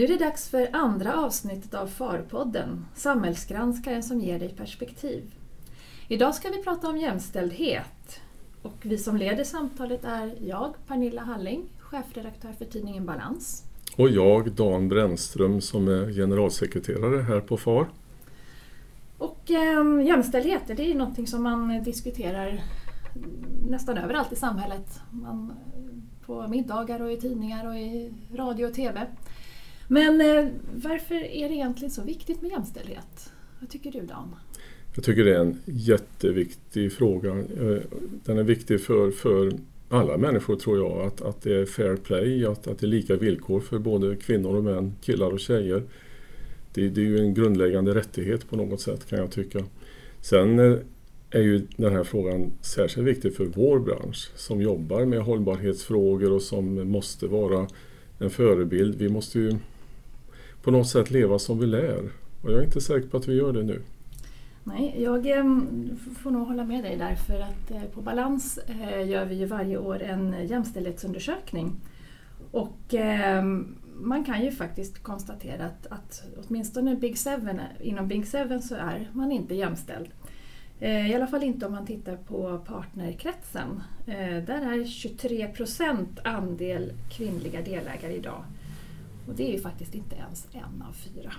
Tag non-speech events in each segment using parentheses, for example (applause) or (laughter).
Nu är det dags för andra avsnittet av Farpodden, Samhällsgranskaren som ger dig perspektiv. Idag ska vi prata om jämställdhet. Och vi som leder samtalet är jag, Pernilla Halling, chefredaktör för tidningen Balans. Och jag, Dan Brännström, som är generalsekreterare här på FAR. Och eh, jämställdhet, det är ju någonting som man diskuterar nästan överallt i samhället. Man, på middagar och i tidningar och i radio och TV. Men eh, varför är det egentligen så viktigt med jämställdhet? Vad tycker du Dan? Jag tycker det är en jätteviktig fråga. Eh, den är viktig för, för alla människor tror jag. Att, att det är fair play, att, att det är lika villkor för både kvinnor och män, killar och tjejer. Det, det är ju en grundläggande rättighet på något sätt kan jag tycka. Sen eh, är ju den här frågan särskilt viktig för vår bransch som jobbar med hållbarhetsfrågor och som måste vara en förebild. Vi måste ju på något sätt leva som vi lär. Och jag är inte säker på att vi gör det nu. Nej, jag eh, får nog hålla med dig där för att eh, på Balans eh, gör vi ju varje år en jämställdhetsundersökning. Och man kan ju faktiskt konstatera att, att åtminstone Big Seven, inom Big Seven så är man inte jämställd. I alla fall inte om man tittar på partnerkretsen. Där är 23 procent andel kvinnliga delägare idag. Och det är ju faktiskt inte ens en av fyra.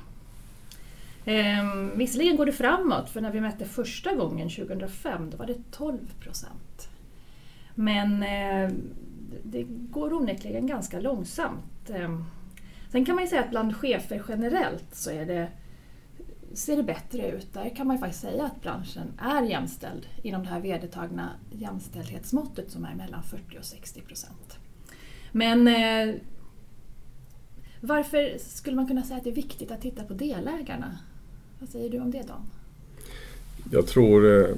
Ehm, visserligen går det framåt, för när vi mätte första gången 2005 då var det 12 procent. Men eh, det går onekligen ganska långsamt. Ehm, sen kan man ju säga att bland chefer generellt så är det, ser det bättre ut. Där kan man ju faktiskt säga att branschen är jämställd inom det här vedertagna jämställdhetsmåttet som är mellan 40 och 60 procent. Men eh, varför skulle man kunna säga att det är viktigt att titta på delägarna? Vad säger du om det Dan? Jag tror eh,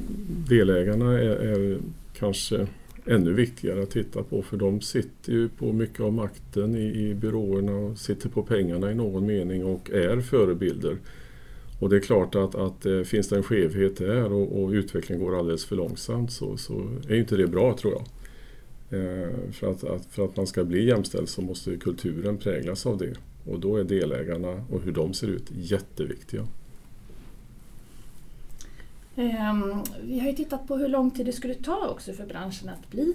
delägarna är, är kanske ännu viktigare att titta på för de sitter ju på mycket av makten i, i byråerna och sitter på pengarna i någon mening och är förebilder. Och det är klart att, att eh, finns det en skevhet där och, och utvecklingen går alldeles för långsamt så, så är inte det bra tror jag. Eh, för, att, att, för att man ska bli jämställd så måste kulturen präglas av det. Och då är delägarna och hur de ser ut jätteviktiga. Um, vi har ju tittat på hur lång tid det skulle ta också för branschen att bli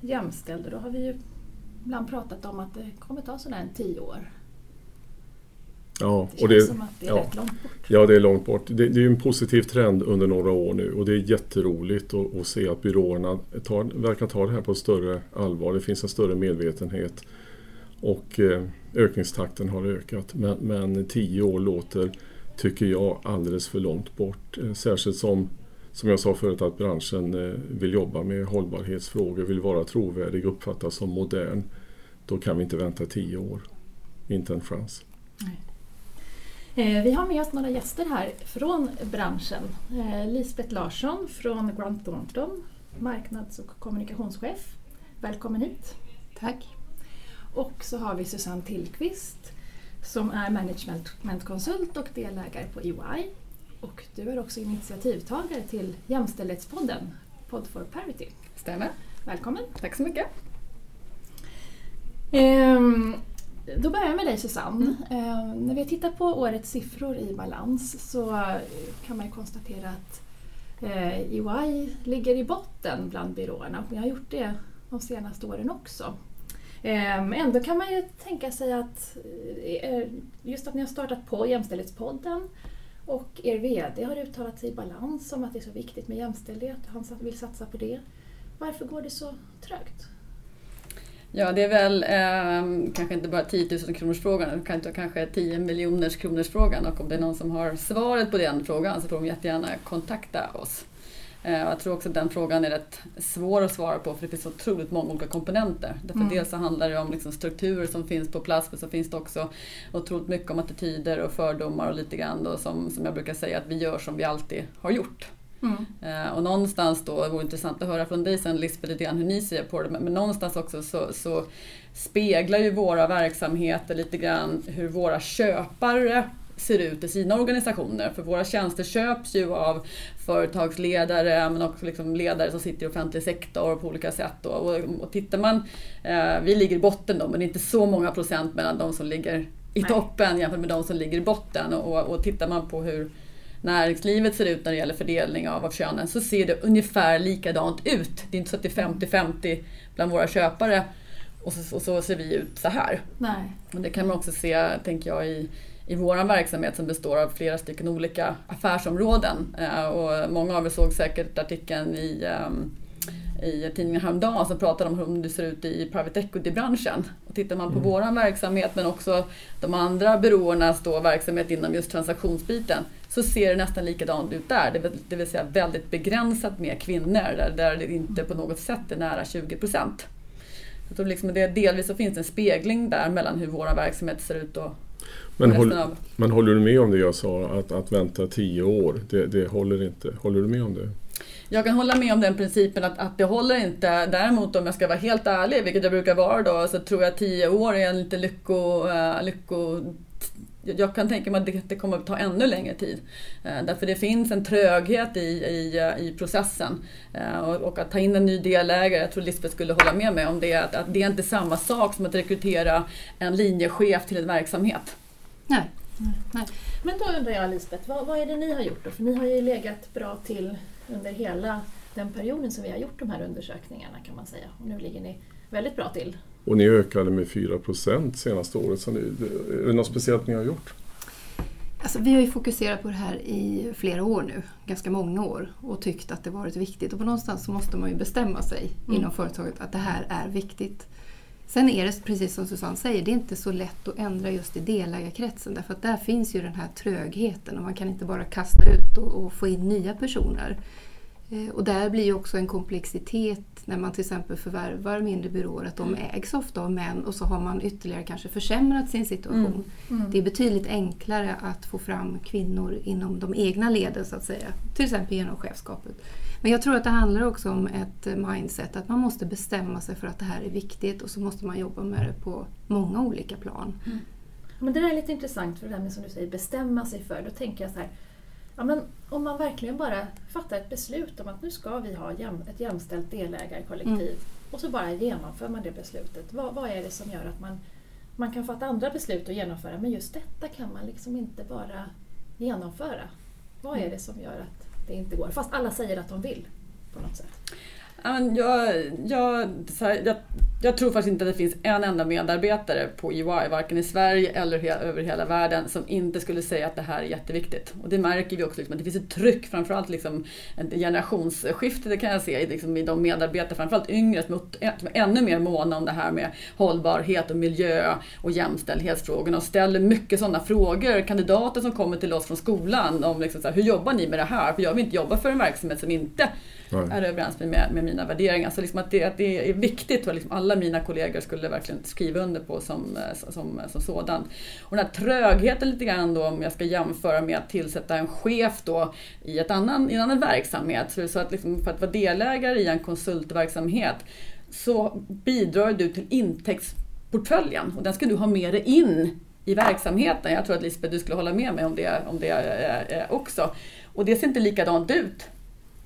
jämställd och då har vi ju ibland pratat om att det kommer ta sådär en tio år. Ja, det känns det, som att det är ja, rätt långt bort. Ja, det är långt bort. Det, det är en positiv trend under några år nu och det är jätteroligt att, att se att byråerna tar, verkar ta det här på större allvar. Det finns en större medvetenhet och eh, ökningstakten har ökat. Men, men tio år låter tycker jag alldeles för långt bort. Eh, särskilt som, som jag sa förut, att branschen eh, vill jobba med hållbarhetsfrågor, vill vara trovärdig, uppfattas som modern. Då kan vi inte vänta tio år. Inte en chans. Nej. Eh, vi har med oss några gäster här från branschen. Lisbeth Larsson från Grant Thornton, marknads och kommunikationschef. Välkommen hit. Tack. Och så har vi Susanne Tillqvist som är managementkonsult och delägare på EY. Och du är också initiativtagare till Jämställdhetspodden, Pod for Parity. Stämmer. Välkommen. Tack så mycket. Ehm, då börjar jag med dig Susanne. Mm. Eh, när vi tittar på årets siffror i balans så kan man konstatera att eh, EY ligger i botten bland byråerna och ni har gjort det de senaste åren också. Eh, ändå kan man ju tänka sig att eh, eh, just att ni har startat på Jämställdhetspodden och er VD har uttalat sig i balans om att det är så viktigt med jämställdhet och han vill satsa på det. Varför går det så trögt? Ja, det är väl eh, kanske inte bara 10 000 kronors frågan utan kanske 10 miljoners kronors frågan och om det är någon som har svaret på den frågan så får de jättegärna kontakta oss. Eh, jag tror också att den frågan är rätt svår att svara på för det finns så otroligt många olika komponenter. Därför mm. Dels så handlar det om liksom strukturer som finns på plats men så finns det också otroligt mycket om attityder och fördomar och lite grann då som, som jag brukar säga att vi gör som vi alltid har gjort. Mm. Eh, och någonstans då, det vore intressant att höra från dig sen Lisbeth lite grann hur ni ser på det, men, men någonstans också så, så speglar ju våra verksamheter lite grann hur våra köpare ser ut i sina organisationer. För våra tjänster köps ju av företagsledare men också liksom ledare som sitter i offentlig sektor på olika sätt. Och, och tittar man, eh, vi ligger i botten då men det är inte så många procent mellan de som ligger i toppen jämfört med de som ligger i botten. Och, och tittar man på hur näringslivet ser ut när det gäller fördelning av, av könen så ser det ungefär likadant ut. Det är inte så att det är 50-50 bland våra köpare och så, och så, ser vi ut så här. Nej. Och det kan man också se, tänker jag, i, i vår verksamhet som består av flera stycken olika affärsområden. Eh, och många av er såg säkert artikeln i um, i tidningen häromdagen som pratade om hur det ser ut i private equity-branschen. Och tittar man på mm. vår verksamhet men också de andra byråernas då verksamhet inom just transaktionsbiten så ser det nästan likadant ut där. Det, det vill säga väldigt begränsat med kvinnor där, där det inte på något sätt är nära 20 procent. Så liksom det, delvis så finns en spegling där mellan hur vår verksamhet ser ut och men, håll, av... men håller du med om det jag sa, att, att vänta tio år, det, det håller inte? Håller du med om det? Jag kan hålla med om den principen att, att det håller inte. Däremot om jag ska vara helt ärlig, vilket jag brukar vara då, så tror jag att tio år är en lite lycko, uh, lycko jag kan tänka mig att det, kommer att ta ännu längre tid. Eh, därför det finns en tröghet i, i, eh, i processen. Och, och, att ta in en ny delägare, jag tror Lisbeth skulle hålla med mig om det, att, att det är inte samma sak som att rekrytera en linjechef till en verksamhet. Nej. Nej. Men då undrar jag Lisbeth, vad, vad är det ni har gjort då? För ni har ju legat bra till under hela den perioden som vi har gjort de här undersökningarna kan man säga. Och nu ligger ni väldigt bra till. Och ni ökade med 4 procent senaste året. Så är det något speciellt ni har gjort? Alltså, vi har ju fokuserat på det här i flera år nu, ganska många år, och tyckt att det varit viktigt. Och på någonstans så måste man ju bestämma sig mm. inom företaget att det här är viktigt. Sen är det precis som Susanne säger, det är inte så lätt att ändra just i delägarkretsen därför att där finns ju den här trögheten och man kan inte bara kasta ut och, och få in nya personer. Eh, och där blir ju också en komplexitet när man till exempel förvärvar mindre byråer, att de ägs ofta av män och så har man ytterligare kanske försämrat sin situation. Mm. Mm. Det är betydligt enklare att få fram kvinnor inom de egna leden så att säga, till exempel genom chefskapet. Men jag tror att det handlar också om ett mindset, att man måste bestämma sig för att det här är viktigt och så måste man jobba med det på många olika plan. Mm. Men det där är lite intressant, för det här med som du säger, bestämma sig för. Då tänker jag så här, ja, men om man verkligen bara fattar ett beslut om att nu ska vi ha ett jämställt delägarkollektiv mm. och så bara genomför man det beslutet. Vad, vad är det som gör att man, man kan fatta andra beslut och genomföra, men just detta kan man liksom inte bara genomföra? Vad är mm. det som gör att det inte går. Fast alla säger att de vill på något sätt. Jag, jag, jag, jag, tror faktiskt inte att det finns en enda medarbetare på EY, varken i Sverige eller över hela världen, som inte skulle säga att det här är jätteviktigt. Och det märker vi också, liksom, att det finns ett tryck, framförallt liksom, ett generationsskifte, det kan jag se liksom, i de medarbetare, framförallt yngre, som är ännu mer måna om det här med hållbarhet och miljö och jämställdhetsfrågorna och ställer mycket sådana frågor. Kandidater som kommer till oss från skolan om liksom, så här, hur jobbar ni med det här? För jag vill inte jobba för en verksamhet som inte Nej. är överens med, med mina värderingar. Så liksom att, det, att det är viktigt vad liksom alla mina kollegor skulle verkligen skriva under på som, eh, som, eh, som sådan. Och den här trögheten lite grann då om jag ska jämföra med att tillsätta en chef då i, ett annan, i en annan verksamhet. Så, så att liksom för att vara delägare i en konsultverksamhet så bidrar du till intäktsportföljen och den ska du ha med dig in i verksamheten. Jag tror att Lisbeth, du skulle hålla med mig om det, om det eh, eh också. Och det ser inte likadant ut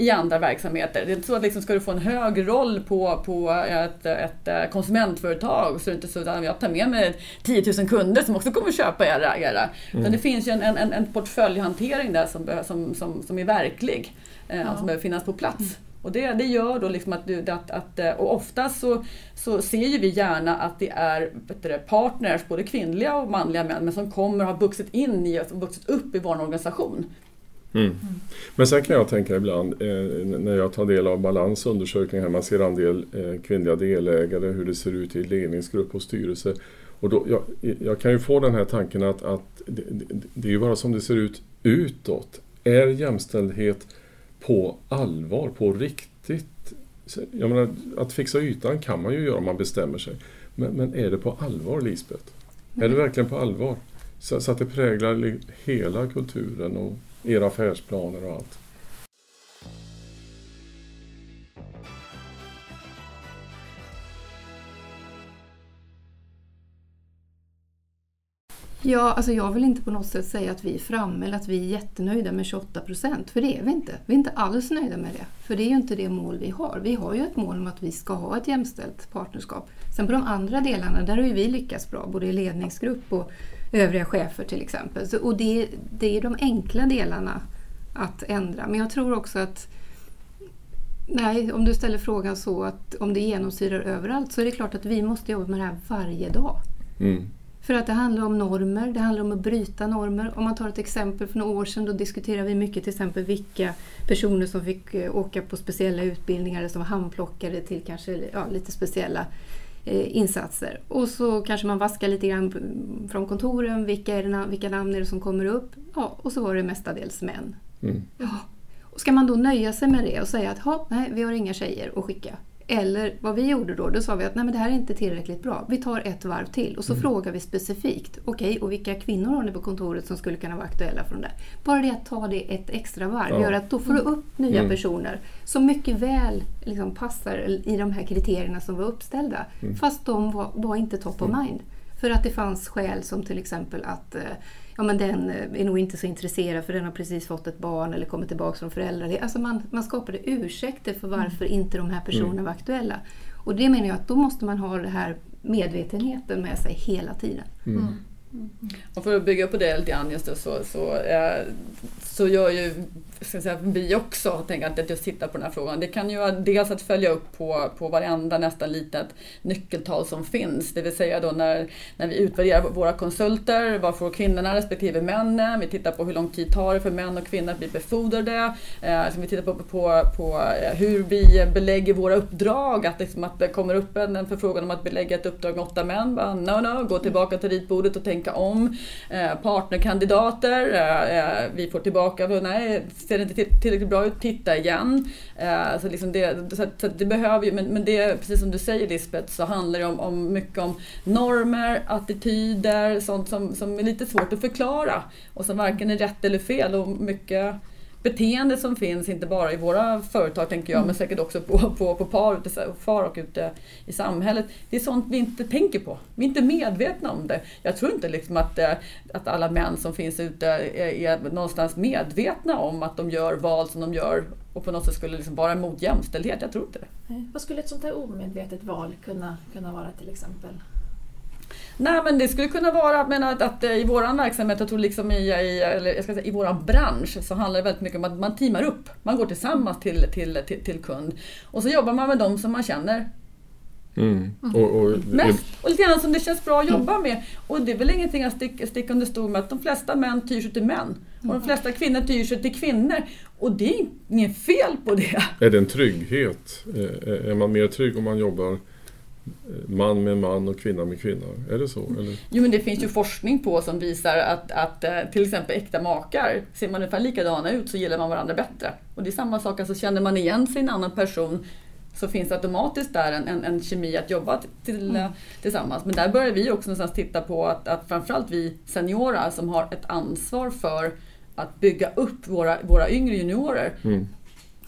i andra verksamheter. Det är inte så att liksom, ska du få en hög roll på, på ett, ett eh, konsumentföretag så är det inte så att jag tar med mig 10 000 kunder som också kommer köpa era. era. Mm. det finns ju en, en, en portföljhantering där som, som, som, som är verklig, eh, ja. som behöver finnas på plats. Mm. Och det, det gör då liksom att, du, att, att eh, och ofta så, så ser ju vi gärna att det är du, partners, både kvinnliga och manliga män, men som kommer ha vuxit in i och vuxit upp i vår organisation. Mm. Men sen kan jag tänka ibland eh, när jag tar del av Balans undersökning här, man ser andel eh, kvinnliga delägare, hur det ser ut i ledningsgrupp och styrelse. Och då, jag, jag kan ju få den här tanken att, att det, det, det är ju bara som det ser ut utåt. Är jämställdhet på allvar, på riktigt? Jag menar, att fixa ytan kan man ju göra om man bestämmer sig. Men, men är det på allvar, Lisbeth? Är det verkligen på allvar? Så, så att det präglar hela kulturen och era affärsplaner och allt. Ja, alltså jag vill inte på något sätt säga att vi är framme eller att vi är jättenöjda med 28 procent, för det är vi inte. Vi är inte alls nöjda med det, för det är ju inte det mål vi har. Vi har ju ett mål om att vi ska ha ett jämställt partnerskap. Sen på de andra delarna, där har ju vi lyckats bra, både i ledningsgrupp och övriga chefer till exempel. Så, och det, det är de enkla delarna att ändra. Men jag tror också att Nej, om du ställer frågan så att om det genomsyrar överallt så är det klart att vi måste jobba med det här varje dag. Mm. För att det handlar om normer, det handlar om att bryta normer. Om man tar ett exempel för några år sedan, då diskuterade vi mycket till exempel vilka personer som fick eh, åka på speciella utbildningar eller som var handplockade till kanske ja, lite speciella insatser. Och så kanske man vaskar lite grann från kontoren, vilka, är det, vilka namn är det som kommer upp? Ja, och så var det mestadels män. Mm. Ja. Och ska man då nöja sig med det och säga att nej, vi har inga tjejer att skicka? Eller vad vi gjorde då, då sa vi att nej, men det här är inte tillräckligt bra. Vi tar ett varv till och så Mm. frågar vi specifikt. Okej, och vilka kvinnor har ni på kontoret som skulle kunna vara aktuella från det? Bara det att ta det ett extra varv Ja. gör att då får du upp nya Mm. personer som mycket väl liksom passar i de här kriterierna som var uppställda. Mm. Fast de var, var inte top of mind. För att det fanns skäl som till exempel att eh, ja, men den eh, är nog inte så intresserad för den har precis fått ett barn eller kommit tillbaka från föräldrar. Alltså man, man skapade ursäkter för varför inte de här personerna Mm. var aktuella. Och det menar jag att då måste man ha den här medvetenheten med sig hela tiden. Mm. Mm. Och för att bygga på det lite grann just då, så, så, eh, så gör ju ska säga, vi också, tänker att just titta på den här frågan. Det kan ju vara dels att följa upp på, på varenda nästan litet nyckeltal som finns. Det vill säga då när, när vi utvärderar våra konsulter, vad får kvinnorna respektive männen? Vi tittar på hur lång tid tar det för män och kvinnor att bli befordrade. Eh, vi tittar på, på, på eh, hur vi belägger våra uppdrag. Att, liksom, att det kommer upp en, en förfrågan om att belägga ett uppdrag med åtta män. Bara, no, no, gå tillbaka till ritbordet och tänk tänka om. Eh, partnerkandidater, eh, eh vi får tillbaka, nej, ser det inte tillräckligt bra ut, titta igen. Eh, så liksom det, så så det behöver ju, men, men det, precis som du säger Lisbeth, så handlar det om, om mycket om normer, attityder, sånt som, som är lite svårt att förklara och som varken är rätt eller fel och mycket beteende som finns, inte bara i våra företag tänker jag, men säkert också på, på, på par, ute, far och ute i samhället. Det är sånt vi inte tänker på. Vi är inte medvetna om det. Jag tror inte liksom att, eh, att alla män som finns ute är, är någonstans medvetna om att de gör val som de gör och på något sätt skulle liksom vara emot jämställdhet. Jag tror inte det. Vad skulle ett sånt här omedvetet val kunna, kunna vara till exempel? Nej men det skulle kunna vara menar, att, att eh, i vår verksamhet, jag tror liksom i, i, eller jag ska säga, i vår bransch så handlar det väldigt mycket om att man teamar upp. Man går tillsammans till, till, till, till kund. Och så jobbar man med dem som man känner Mm. Och, och, mest. Och lite grann som det känns bra att jobba med. Och det är väl ingenting att sticka, sticka under stol med att de flesta män tyr sig till män. Och de flesta kvinnor tyr sig till kvinnor. Och det är inget fel på det. Är det en trygghet? Eh, Är man mer trygg om man jobbar eh, man med man och kvinna med kvinna? Är det så? Eller? Jo men det finns ju forskning på som visar att, att eh, till exempel äkta makar, ser man ungefär likadana ut så gillar man varandra bättre. Och det är samma sak, alltså känner man igen sig i en annan person så finns det automatiskt där en, en, en kemi att jobba till, eh, tillsammans. Men där börjar vi också någonstans titta på att, att framförallt vi seniora som har ett ansvar för att bygga upp våra, våra yngre juniorer Mm.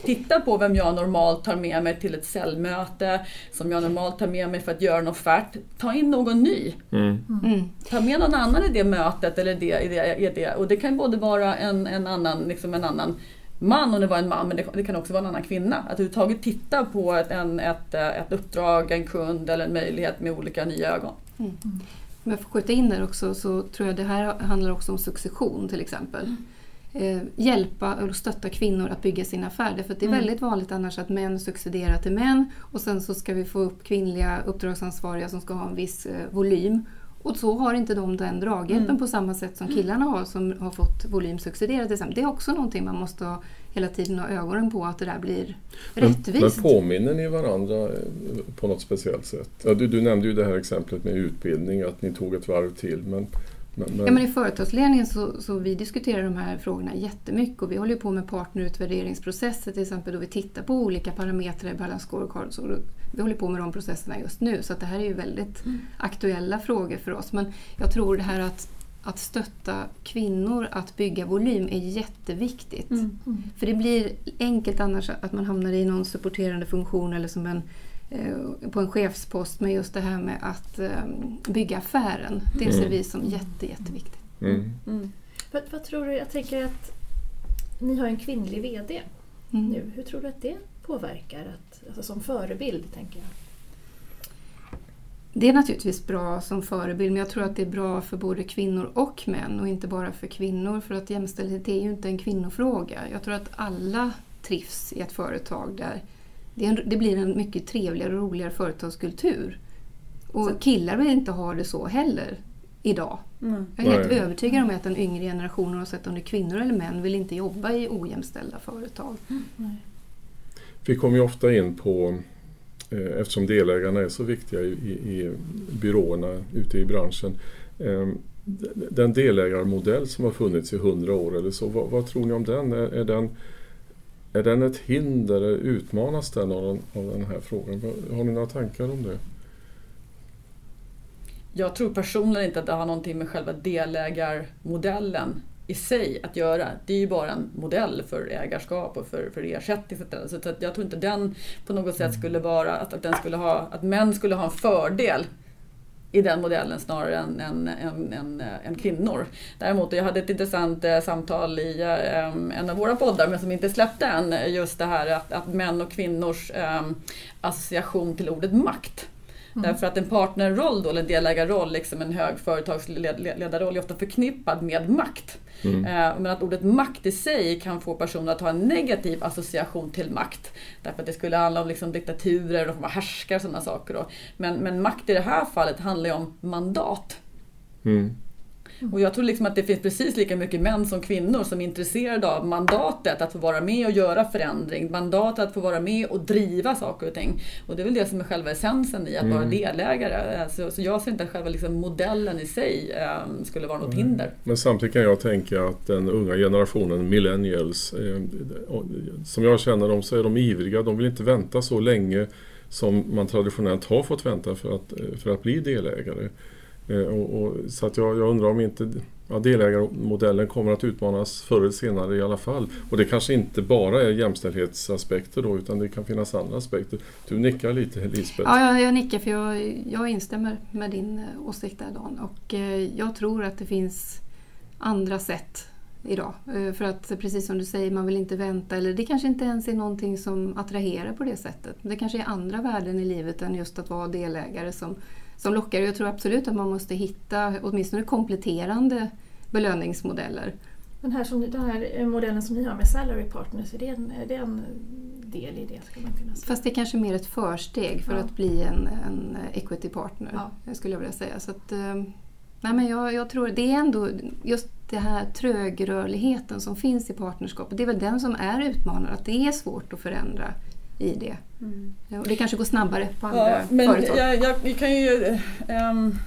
Titta på vem jag normalt tar med mig till ett säljmöte, som jag normalt tar med mig för att göra en offert. Ta in någon ny. Mm. Mm. Ta med någon annan i det mötet eller det, i det, i det. Och det kan både vara en, en, annan, liksom en annan man om det var en man, men det, det kan också vara en annan kvinna. Att överhuvudtaget titta på ett, en, ett, ett uppdrag, en kund eller en möjlighet med olika nya ögon. Om jag får skjuta in där också så tror jag det här handlar också om succession till exempel. Eh, hjälpa och stötta kvinnor att bygga sin affär. För att det är Mm. väldigt vanligt annars att män succederar till män och sen så ska vi få upp kvinnliga uppdragsansvariga som ska ha en viss eh, volym. Och så har inte de den draghjälpen Mm. på samma sätt som killarna har som har fått volymsuccedera till exempel. Det är också någonting man måste ha hela tiden ha ögonen på att det där blir Men, rättvist. men påminner ni varandra eh, på något speciellt sätt? Ja, du, du nämnde ju det här exemplet med utbildning, att ni tog ett varv till. Men, men, men, Ja, men I företagsledningen så, så vi diskuterar de här frågorna jättemycket och vi håller på med partnerutvärderingsprocesser till exempel då vi tittar på olika parametrar i Balance Scorecard. Så då- vi håller på med de processerna just nu så att det här är ju väldigt aktuella frågor för oss. Men jag tror det här att, att stötta kvinnor att bygga volym är jätteviktigt. För det blir enkelt annars att man hamnar i någon supporterande funktion eller som en, på en chefspost med just det här med att eh, bygga affären. Det ser Mm. vi som jätte, jätteviktigt. mm. Vad, vad tror du, jag tänker att ni har en kvinnlig VD Mm. nu. Hur tror du att det påverkar? Att, alltså som förebild, tänker jag. det är naturligtvis bra som förebild men jag tror att det är bra för både kvinnor och män och inte bara för kvinnor för att jämställdhet är ju inte en kvinnofråga. Jag tror att alla trivs i ett företag där det, en, det blir en mycket trevligare och roligare företagskultur. Och killar vill inte ha det så heller idag. Mm. Jag är helt Nej. övertygad om att den yngre generationen, oavsett om det är kvinnor eller män, vill inte jobba i ojämställda företag. Mm. Vi kommer ju ofta in på Eh, eftersom delägarna är så viktiga i, i, byråerna ute i branschen. Ehm, den delägarmodell som har funnits i hundra år eller så, vad, vad, tror ni om den? Är, är, den? Är den ett hinder? Utmanas den av, av den här frågan? Har ni några tankar om det? Jag tror personligen inte att det har någonting med själva delägarmodellen i sig att göra. Det är ju bara en modell för ägarskap och för, för ersättning. Så att jag tror inte den på något sätt skulle vara att, att, den skulle ha, att män skulle ha en fördel i den modellen snarare än, än, än, än, än kvinnor. Däremot, jag hade ett intressant eh, samtal i eh, en av våra poddar, men som inte släppte än, just det här att, att män och kvinnors eh, association till ordet makt. Mm. Därför att en partnerroll, då, eller en delägarroll, liksom en hög företagsledarroll, är ofta förknippad med makt. Mm. Eh, men att ordet makt i sig kan få personer att ha en negativ association till makt. Därför att det skulle handla om liksom diktaturer och härskare och sådana saker. Då. Men, men makt i det här fallet handlar ju om mandat. Mm. Och jag tror liksom att det finns precis lika mycket män som kvinnor som är intresserade av mandatet att få vara med och göra förändring. Mandatet att få vara med och driva saker och ting. Och det är väl det som är själva essensen i att mm. vara delägare. Så, så jag ser inte att själva liksom modellen i sig eh, skulle vara något mm. hinder. Men samtidigt kan jag tänka att den unga generationen, millennials, eh, som jag känner dem så är de ivriga. De vill inte vänta så länge som man traditionellt har fått vänta för att, för att bli delägare. Eh, och, och, så att jag, jag, undrar om inte ja, delägarmodellen kommer att utmanas förr eller senare i alla fall. Och det kanske inte bara är jämställdhetsaspekter då utan det kan finnas andra aspekter. Du nickar lite Lisbeth. Ja, jag, jag nickar för jag, jag instämmer med din eh, åsikt där Dan. Och eh, jag tror att det finns andra sätt idag. Eh, för att precis som du säger, man vill inte vänta eller det kanske inte ens är någonting som attraherar på det sättet. Det kanske är andra värden i livet än just att vara delägare som som lockar. Jag tror absolut att man måste hitta åtminstone kompletterande belöningsmodeller. Den här, som, den här modellen som ni har med Salary Partners, är det en, är det en del i det? Ska man kunna säga? Fast det är kanske mer ett försteg för ja. att bli en, en equity partner, ja. skulle jag vilja säga. Så att, eh, nej men jag, jag, tror det är ändå just den här trögrörligheten som finns i partnerskapet. Det är väl den som är utmanande, att det är svårt att förändra i det. Mm. Och det kanske går snabbare på andra ja, men företag. Jag, jag, kan ju, um,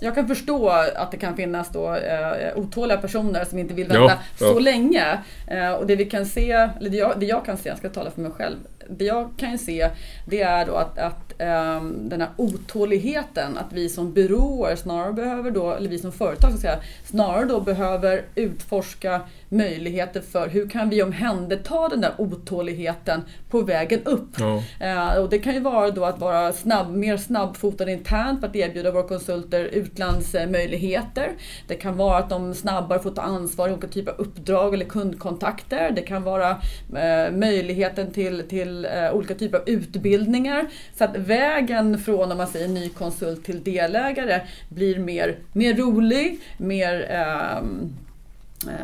jag kan förstå att det kan finnas då, uh, otåliga personer som inte vill vänta ja, så länge. Uh, och det vi kan se, eller det jag, det jag, kan se, jag ska tala för mig själv, det jag kan se det är då att, att um, den här otåligheten, att vi som byråer snarare behöver då, eller vi som företag ska säga, snarare då behöver utforska möjligheter för hur kan vi omhänderta den där otåligheten på vägen upp. Ja. Uh, och det kan ju vara då att vara snabb, mer snabbfotad internt för att erbjuda våra konsulter utlandsmöjligheter. Det kan vara att de snabbare får ta ansvar i olika typer av uppdrag eller kundkontakter. Det kan vara uh, möjligheten till, till eh, olika typer av utbildningar. Så att vägen från, om man säger ny konsult till delägare blir mer, mer rolig, mer eh,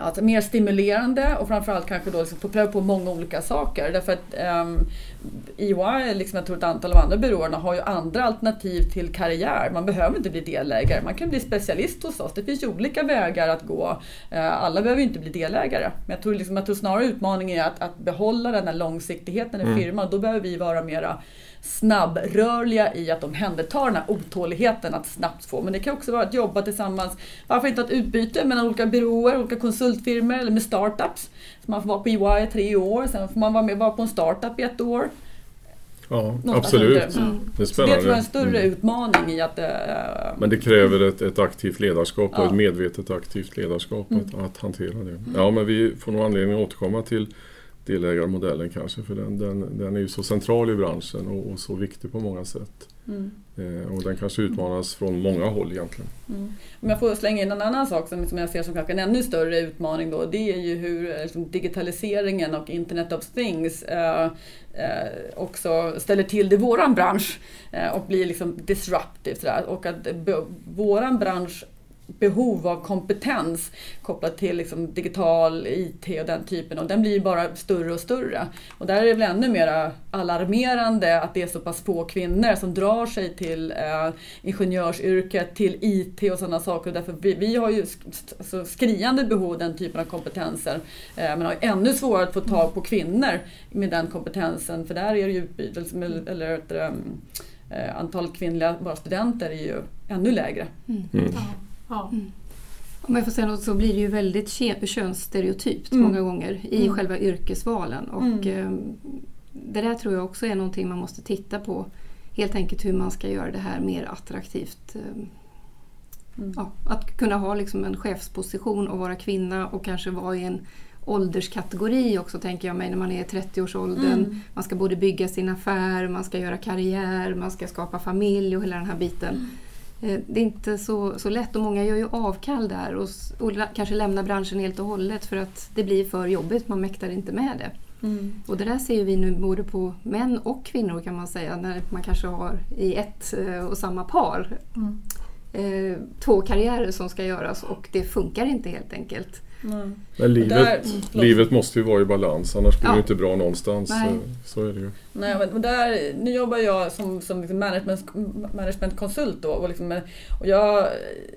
Alltså mer stimulerande och framförallt kanske då liksom få pröva på många olika saker. Därför att um, EY, liksom jag tror ett antal av andra byråerna, har ju andra alternativ till karriär. Man behöver inte bli delägare, man kan bli specialist hos oss. Det finns ju olika vägar att gå. Uh, alla behöver inte bli delägare. Men jag tror, liksom, jag tror snarare utmaningen är att, att behålla den här långsiktigheten i mm. firman. Då behöver vi vara mera snabbrörliga i att omhänderta den här otåligheten att snabbt få. Men det kan också vara att jobba tillsammans, varför inte ett utbyte mellan olika byråer, olika konsultfirmor eller med startups. Så man får vara på EY i tre år, sen får man vara med vara på en startup i ett år. Ja, absolut. Mm. Det är spännande. Så det tror jag är en större mm. utmaning i att... Äh, Men det kräver ett, ett aktivt ledarskap ja. och ett medvetet aktivt ledarskap mm. att, att, hantera det. Ja, men vi får nog anledning att återkomma till delägarmodellen kanske för den, den, den är ju så central i branschen och, och så viktig på många sätt. Mm. Eh, och den kanske utmanas från många håll egentligen. Mm. Om jag får slänga in en annan sak som, som jag ser som kanske en ännu större utmaning då, det är ju hur liksom, digitaliseringen och Internet of Things eh, eh, också ställer till det i våran bransch eh, och blir liksom disruptive. Sådär. Och att våran bransch behov av kompetens kopplat till liksom digital IT och den typen och den blir bara större och större. Och där är det väl ännu mer alarmerande att det är så pass få kvinnor som drar sig till eh, ingenjörsyrket, till IT och sådana saker. Och därför vi, vi har ju alltså, skriande behov av den typen av kompetenser eh, men har ännu svårare att få tag på kvinnor med den kompetensen för där är det ju eller, eller, eller äh, antalet kvinnliga bara studenter är ju ännu lägre. Mm. Mm. Ja. Mm. Om jag får säga något så blir det ju väldigt könsstereotypt mm. många gånger i mm. själva yrkesvalen. Och, mm. eh, det där tror jag också är någonting man måste titta på. Helt enkelt hur man ska göra det här mer attraktivt. Eh, mm. ja, att kunna ha liksom en chefsposition och vara kvinna och kanske vara i en ålderskategori också tänker jag mig när man är i 30-årsåldern. Mm. Man ska både bygga sin affär, man ska göra karriär, man ska skapa familj och hela den här biten. Eh, det är inte så, så lätt och många gör ju avkall där och, och kanske lämnar branschen helt och hållet för att det blir för jobbigt, man mäktar inte med det. Mm. Och det där ser vi nu både på män och kvinnor kan man säga, när man kanske har i ett eh, och samma par mm. eh, två karriärer som ska göras och det funkar inte helt enkelt. Mm. Men livet, där, livet måste ju vara i balans annars blir ja. det inte bra någonstans. Så, så, är det ju. Nej, men där, nu jobbar jag som, som liksom management, managementkonsult då, och, liksom, och jag,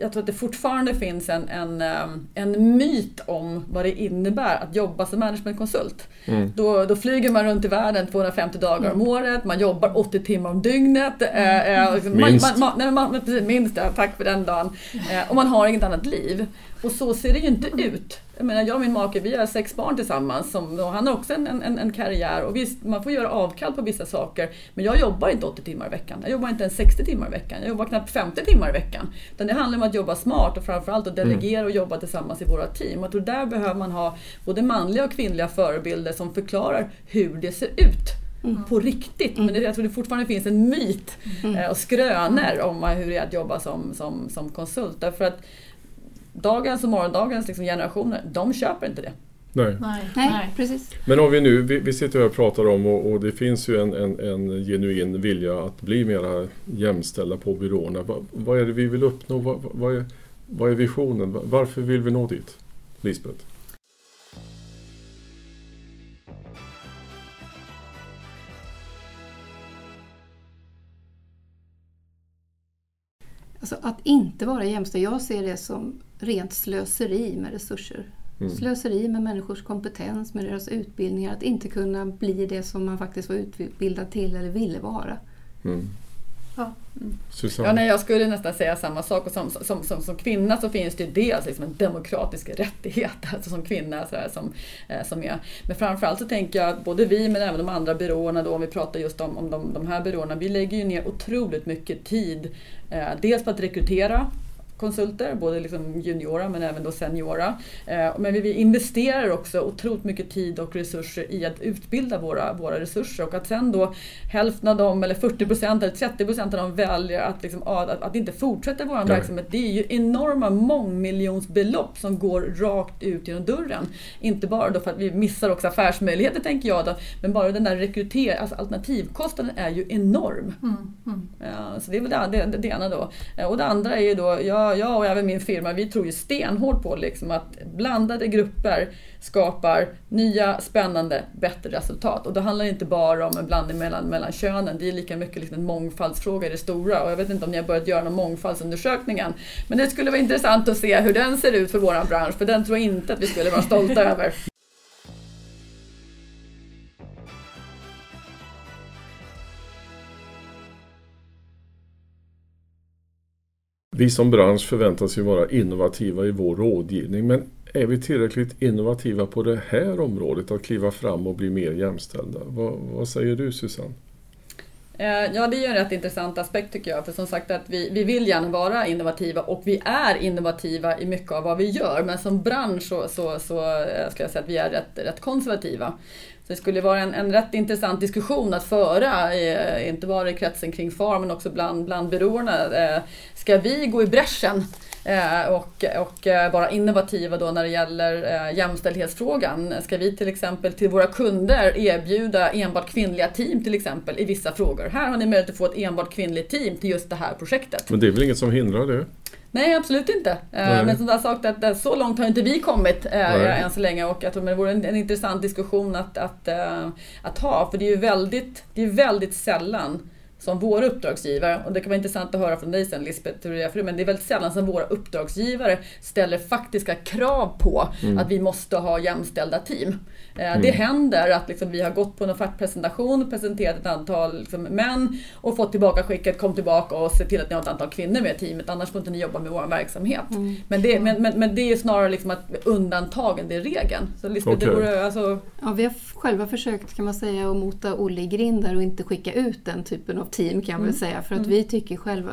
jag tror att det fortfarande finns en, en, um, en myt om vad det innebär att jobba som managementkonsult. Mm. Då, då flyger man runt i världen 250 dagar om mm. året, man jobbar 80 timmar om dygnet. Mm. Äh, liksom, minst. Man, man, nej, man, precis, minst, ja, tack för den dagen. Äh, och man har inget annat liv. Och så ser det ju inte ut. Jag menar, jag och min make, vi har sex barn tillsammans som, och han har också en, en, en karriär och visst, man får göra avkall på vissa saker. Men jag jobbar inte 80 timmar i veckan. Jag jobbar inte ens 60 timmar i veckan. Jag jobbar knappt 50 timmar i veckan. Utan det handlar om att jobba smart och framförallt att delegera och jobba tillsammans i våra team. Jag tror där behöver man ha både manliga och kvinnliga förebilder som förklarar hur det ser ut. Mm. på riktigt. Men jag tror det fortfarande finns en myt mm. Eh, och skrönor om hur det är att jobba som, som, som konsult. Därför att dagens och morgondagens liksom generationer, de köper inte det. Nej. Nej. Nej, precis. Men om vi nu, vi, vi sitter här och pratar om och, och det finns ju en, en, en, genuin vilja att bli mera jämställda på byråerna. Va, vad är det vi vill uppnå? Va, va, vad, är, vad är visionen? Varför vill vi nå dit? Lisbeth? Alltså att inte vara jämställd, jag ser det som rent slöseri med resurser. Mm. Slöseri med människors kompetens, med deras utbildningar. Att inte kunna bli det som man faktiskt var utbildad till eller ville vara. Mm. Ja. Ja, nej, jag skulle nästan säga samma sak. Och som, som, som, som kvinna så finns det ju dels liksom en demokratisk rättighet (laughs) alltså som kvinna. Så där, som, eh, som är. Men framförallt så tänker jag att både vi men även de andra byråerna, då, om vi pratar just om, om de, de här byråerna, vi lägger ju ner otroligt mycket tid. Eh, dels på att rekrytera konsulter, både liksom juniora men även då seniora. Eh, men vi investerar också otroligt mycket tid och resurser i att utbilda våra, våra resurser och att sen då hälften av dem, eller 40 procent eller 30 procent av dem väljer att, liksom, att, att inte fortsätta vår verksamhet. Det är ju enorma mångmiljonsbelopp som går rakt ut genom dörren. Inte bara då för att vi missar också affärsmöjligheter tänker jag, då, men bara den där rekrytering, alltså alternativkostnaden är ju enorm. Mm, mm. Ja, så det är väl det, det, det ena då. Eh, och det andra är ju då, jag jag, och även min firma, vi tror ju stenhårt på liksom att blandade grupper skapar nya, spännande, bättre resultat. Och det handlar inte bara om en blandning mellan, mellan könen, det är lika mycket liksom en mångfaldsfråga i det stora. Och jag vet inte om ni har börjat göra någon mångfaldsundersökning än. Men det skulle vara intressant att se hur den ser ut för vår bransch, för den tror jag inte att vi skulle vara stolta (laughs) över. Vi som bransch förväntas ju vara innovativa i vår rådgivning men är vi tillräckligt innovativa på det här området att kliva fram och bli mer jämställda? Vad, vad säger du Susanne? Eh, ja, det är en rätt intressant aspekt tycker jag. För som sagt att vi, vi vill gärna vara innovativa och vi är innovativa i mycket av vad vi gör. Men som bransch så, så, så eh, skulle jag säga att vi är rätt, rätt konservativa. Så det skulle vara en, en rätt intressant diskussion att föra, eh, inte bara i kretsen kring FAR men också bland, bland byråerna. Eh, ska vi gå i bräschen Eh, och, och eh, vara innovativa då när det gäller eh, jämställdhetsfrågan. Ska vi till exempel till våra kunder erbjuda enbart kvinnliga team till exempel i vissa frågor. Här har ni möjlighet att få ett enbart kvinnligt team till just det här projektet. Men det är väl inget som hindrar det? Nej, absolut inte. Nej. Men som jag sagt, att så långt har inte vi kommit äh, än så länge och jag tror det vore en, en intressant diskussion att, att, att ha. För det är ju väldigt, det är väldigt sällan som våra uppdragsgivare, och det kan vara intressant att höra från dig sen Lisbeth, hur det är för men det är väldigt sällan som våra uppdragsgivare ställer faktiska krav på mm. att vi måste ha jämställda team. Eh, mm. Det händer att liksom vi har gått på en offertpresentation, presenterat ett antal liksom män och fått tillbaka skicket, kom tillbaka och se till att ni har ett antal kvinnor med i teamet, annars får inte ni jobba med vår verksamhet. Mm. Men, det, men, men, men, det är snarare liksom att undantagen, det är regeln. Så Lisbeth, okay. det vore, alltså... ja, vi har själva försökt kan man säga att mota Olle i grind och inte skicka ut den typen av team kan jag väl mm. säga. För att mm. vi tycker själva,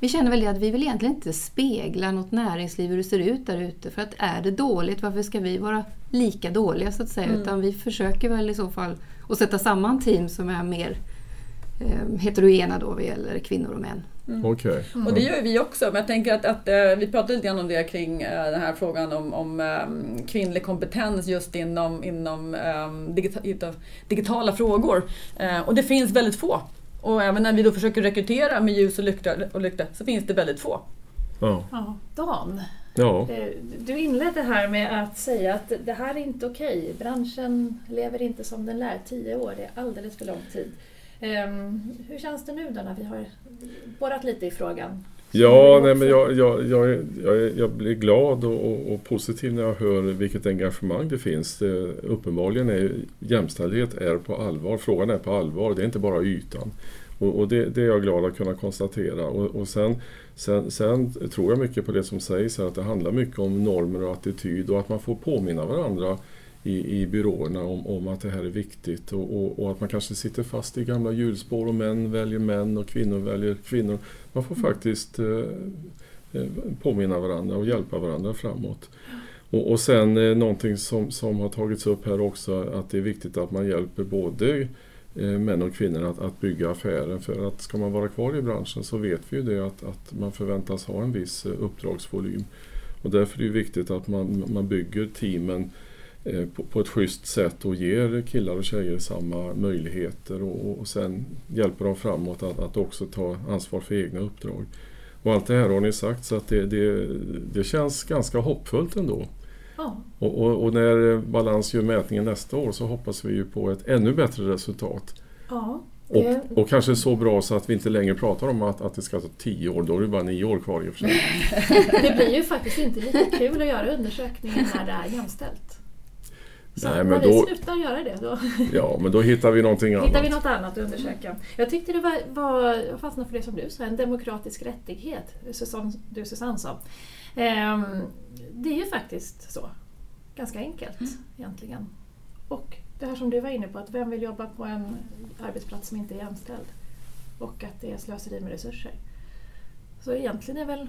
vi känner väl att vi vill egentligen inte spegla något näringsliv hur det ser ut där ute. För att är det dåligt, varför ska vi vara lika dåliga så att säga? Mm. Utan vi försöker väl i så fall att sätta samman team som är mer eh, heterogena då vad gäller kvinnor och män. Mm. Okay. Mm. Och det gör vi också. Men jag tänker att, att, eh, vi pratade lite grann om det kring eh, den här frågan om, om um, kvinnlig kompetens just inom, inom digita digitala frågor. Och det finns väldigt få. Och även när vi då försöker rekrytera med ljus och lykta, och lykta så finns det väldigt få. Ja. ja Dan, ja. du inledde här med att säga att det här är inte okej. Branschen lever inte som den lär. Tio år, det är alldeles för lång tid. Um, hur känns det nu då när vi har borrat lite i frågan? Ja, nej, men jag, jag, jag, jag, blir glad och, och, och, positiv när jag hör vilket engagemang det finns. Det, uppenbarligen är jämställdhet är på allvar. Frågan är på allvar, det är inte bara ytan. Och, och det, det, är jag glad att kunna konstatera. Och, och sen, sen, sen, tror jag mycket på det som sägs här, att det handlar mycket om normer och attityd och att man får påminna varandra i, i byråerna om, om att det här är viktigt och, och, och, att man kanske sitter fast i gamla hjulspår och män väljer män och kvinnor väljer kvinnor. Man får faktiskt eh, eh påminna varandra och hjälpa varandra framåt. Och, och sen eh, någonting som, som har tagits upp här också att det är viktigt att man hjälper både eh, män och kvinnor att, att bygga affären. För att ska man vara kvar i branschen så vet vi ju det att, att man förväntas ha en viss eh, uppdragsvolym. Och därför är det viktigt att man, man bygger teamen Eh, på, på ett schysst sätt och ger killar och tjejer samma möjligheter och, och sen hjälper dem framåt att, att också ta ansvar för egna uppdrag. Och allt det här har ni sagt så att det, det, det känns ganska hoppfullt ändå. Ja. Och, och, och, när Balans gör mätningen nästa år så hoppas vi ju på ett ännu bättre resultat. Ja, det... och, och, kanske så bra så att vi inte längre pratar om att, att det ska ta tio år, då är det bara nio år kvar i och för sig. (laughs) det blir ju faktiskt inte lika kul att göra undersökningar när det är jämställt. Så Nej, när vi slutar göra det då... (laughs) Ja, men då hittar vi någonting annat. Hittar vi något annat att undersöka. Jag tyckte det var, var jag fastnade för det som du sa, en demokratisk rättighet, som du Susanne sa. Ehm, det är ju faktiskt så. Ganska enkelt mm. egentligen. Och det här som du var inne på, att vem vill jobba på en arbetsplats som inte är jämställd? Och att det är slöseri med resurser. Så egentligen är väl,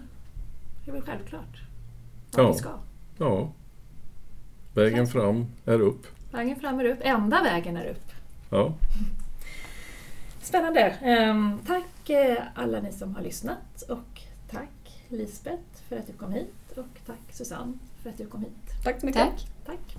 är väl självklart att ja. vi ska. Ja. Vägen fram är upp. Vägen fram är upp. Enda vägen är upp. Ja. (laughs) Spännande. Ehm, tack eh, alla ni som har lyssnat och tack Lisbeth för att du kom hit och tack Susanne för att du kom hit. Tack så mycket. Tack. tack.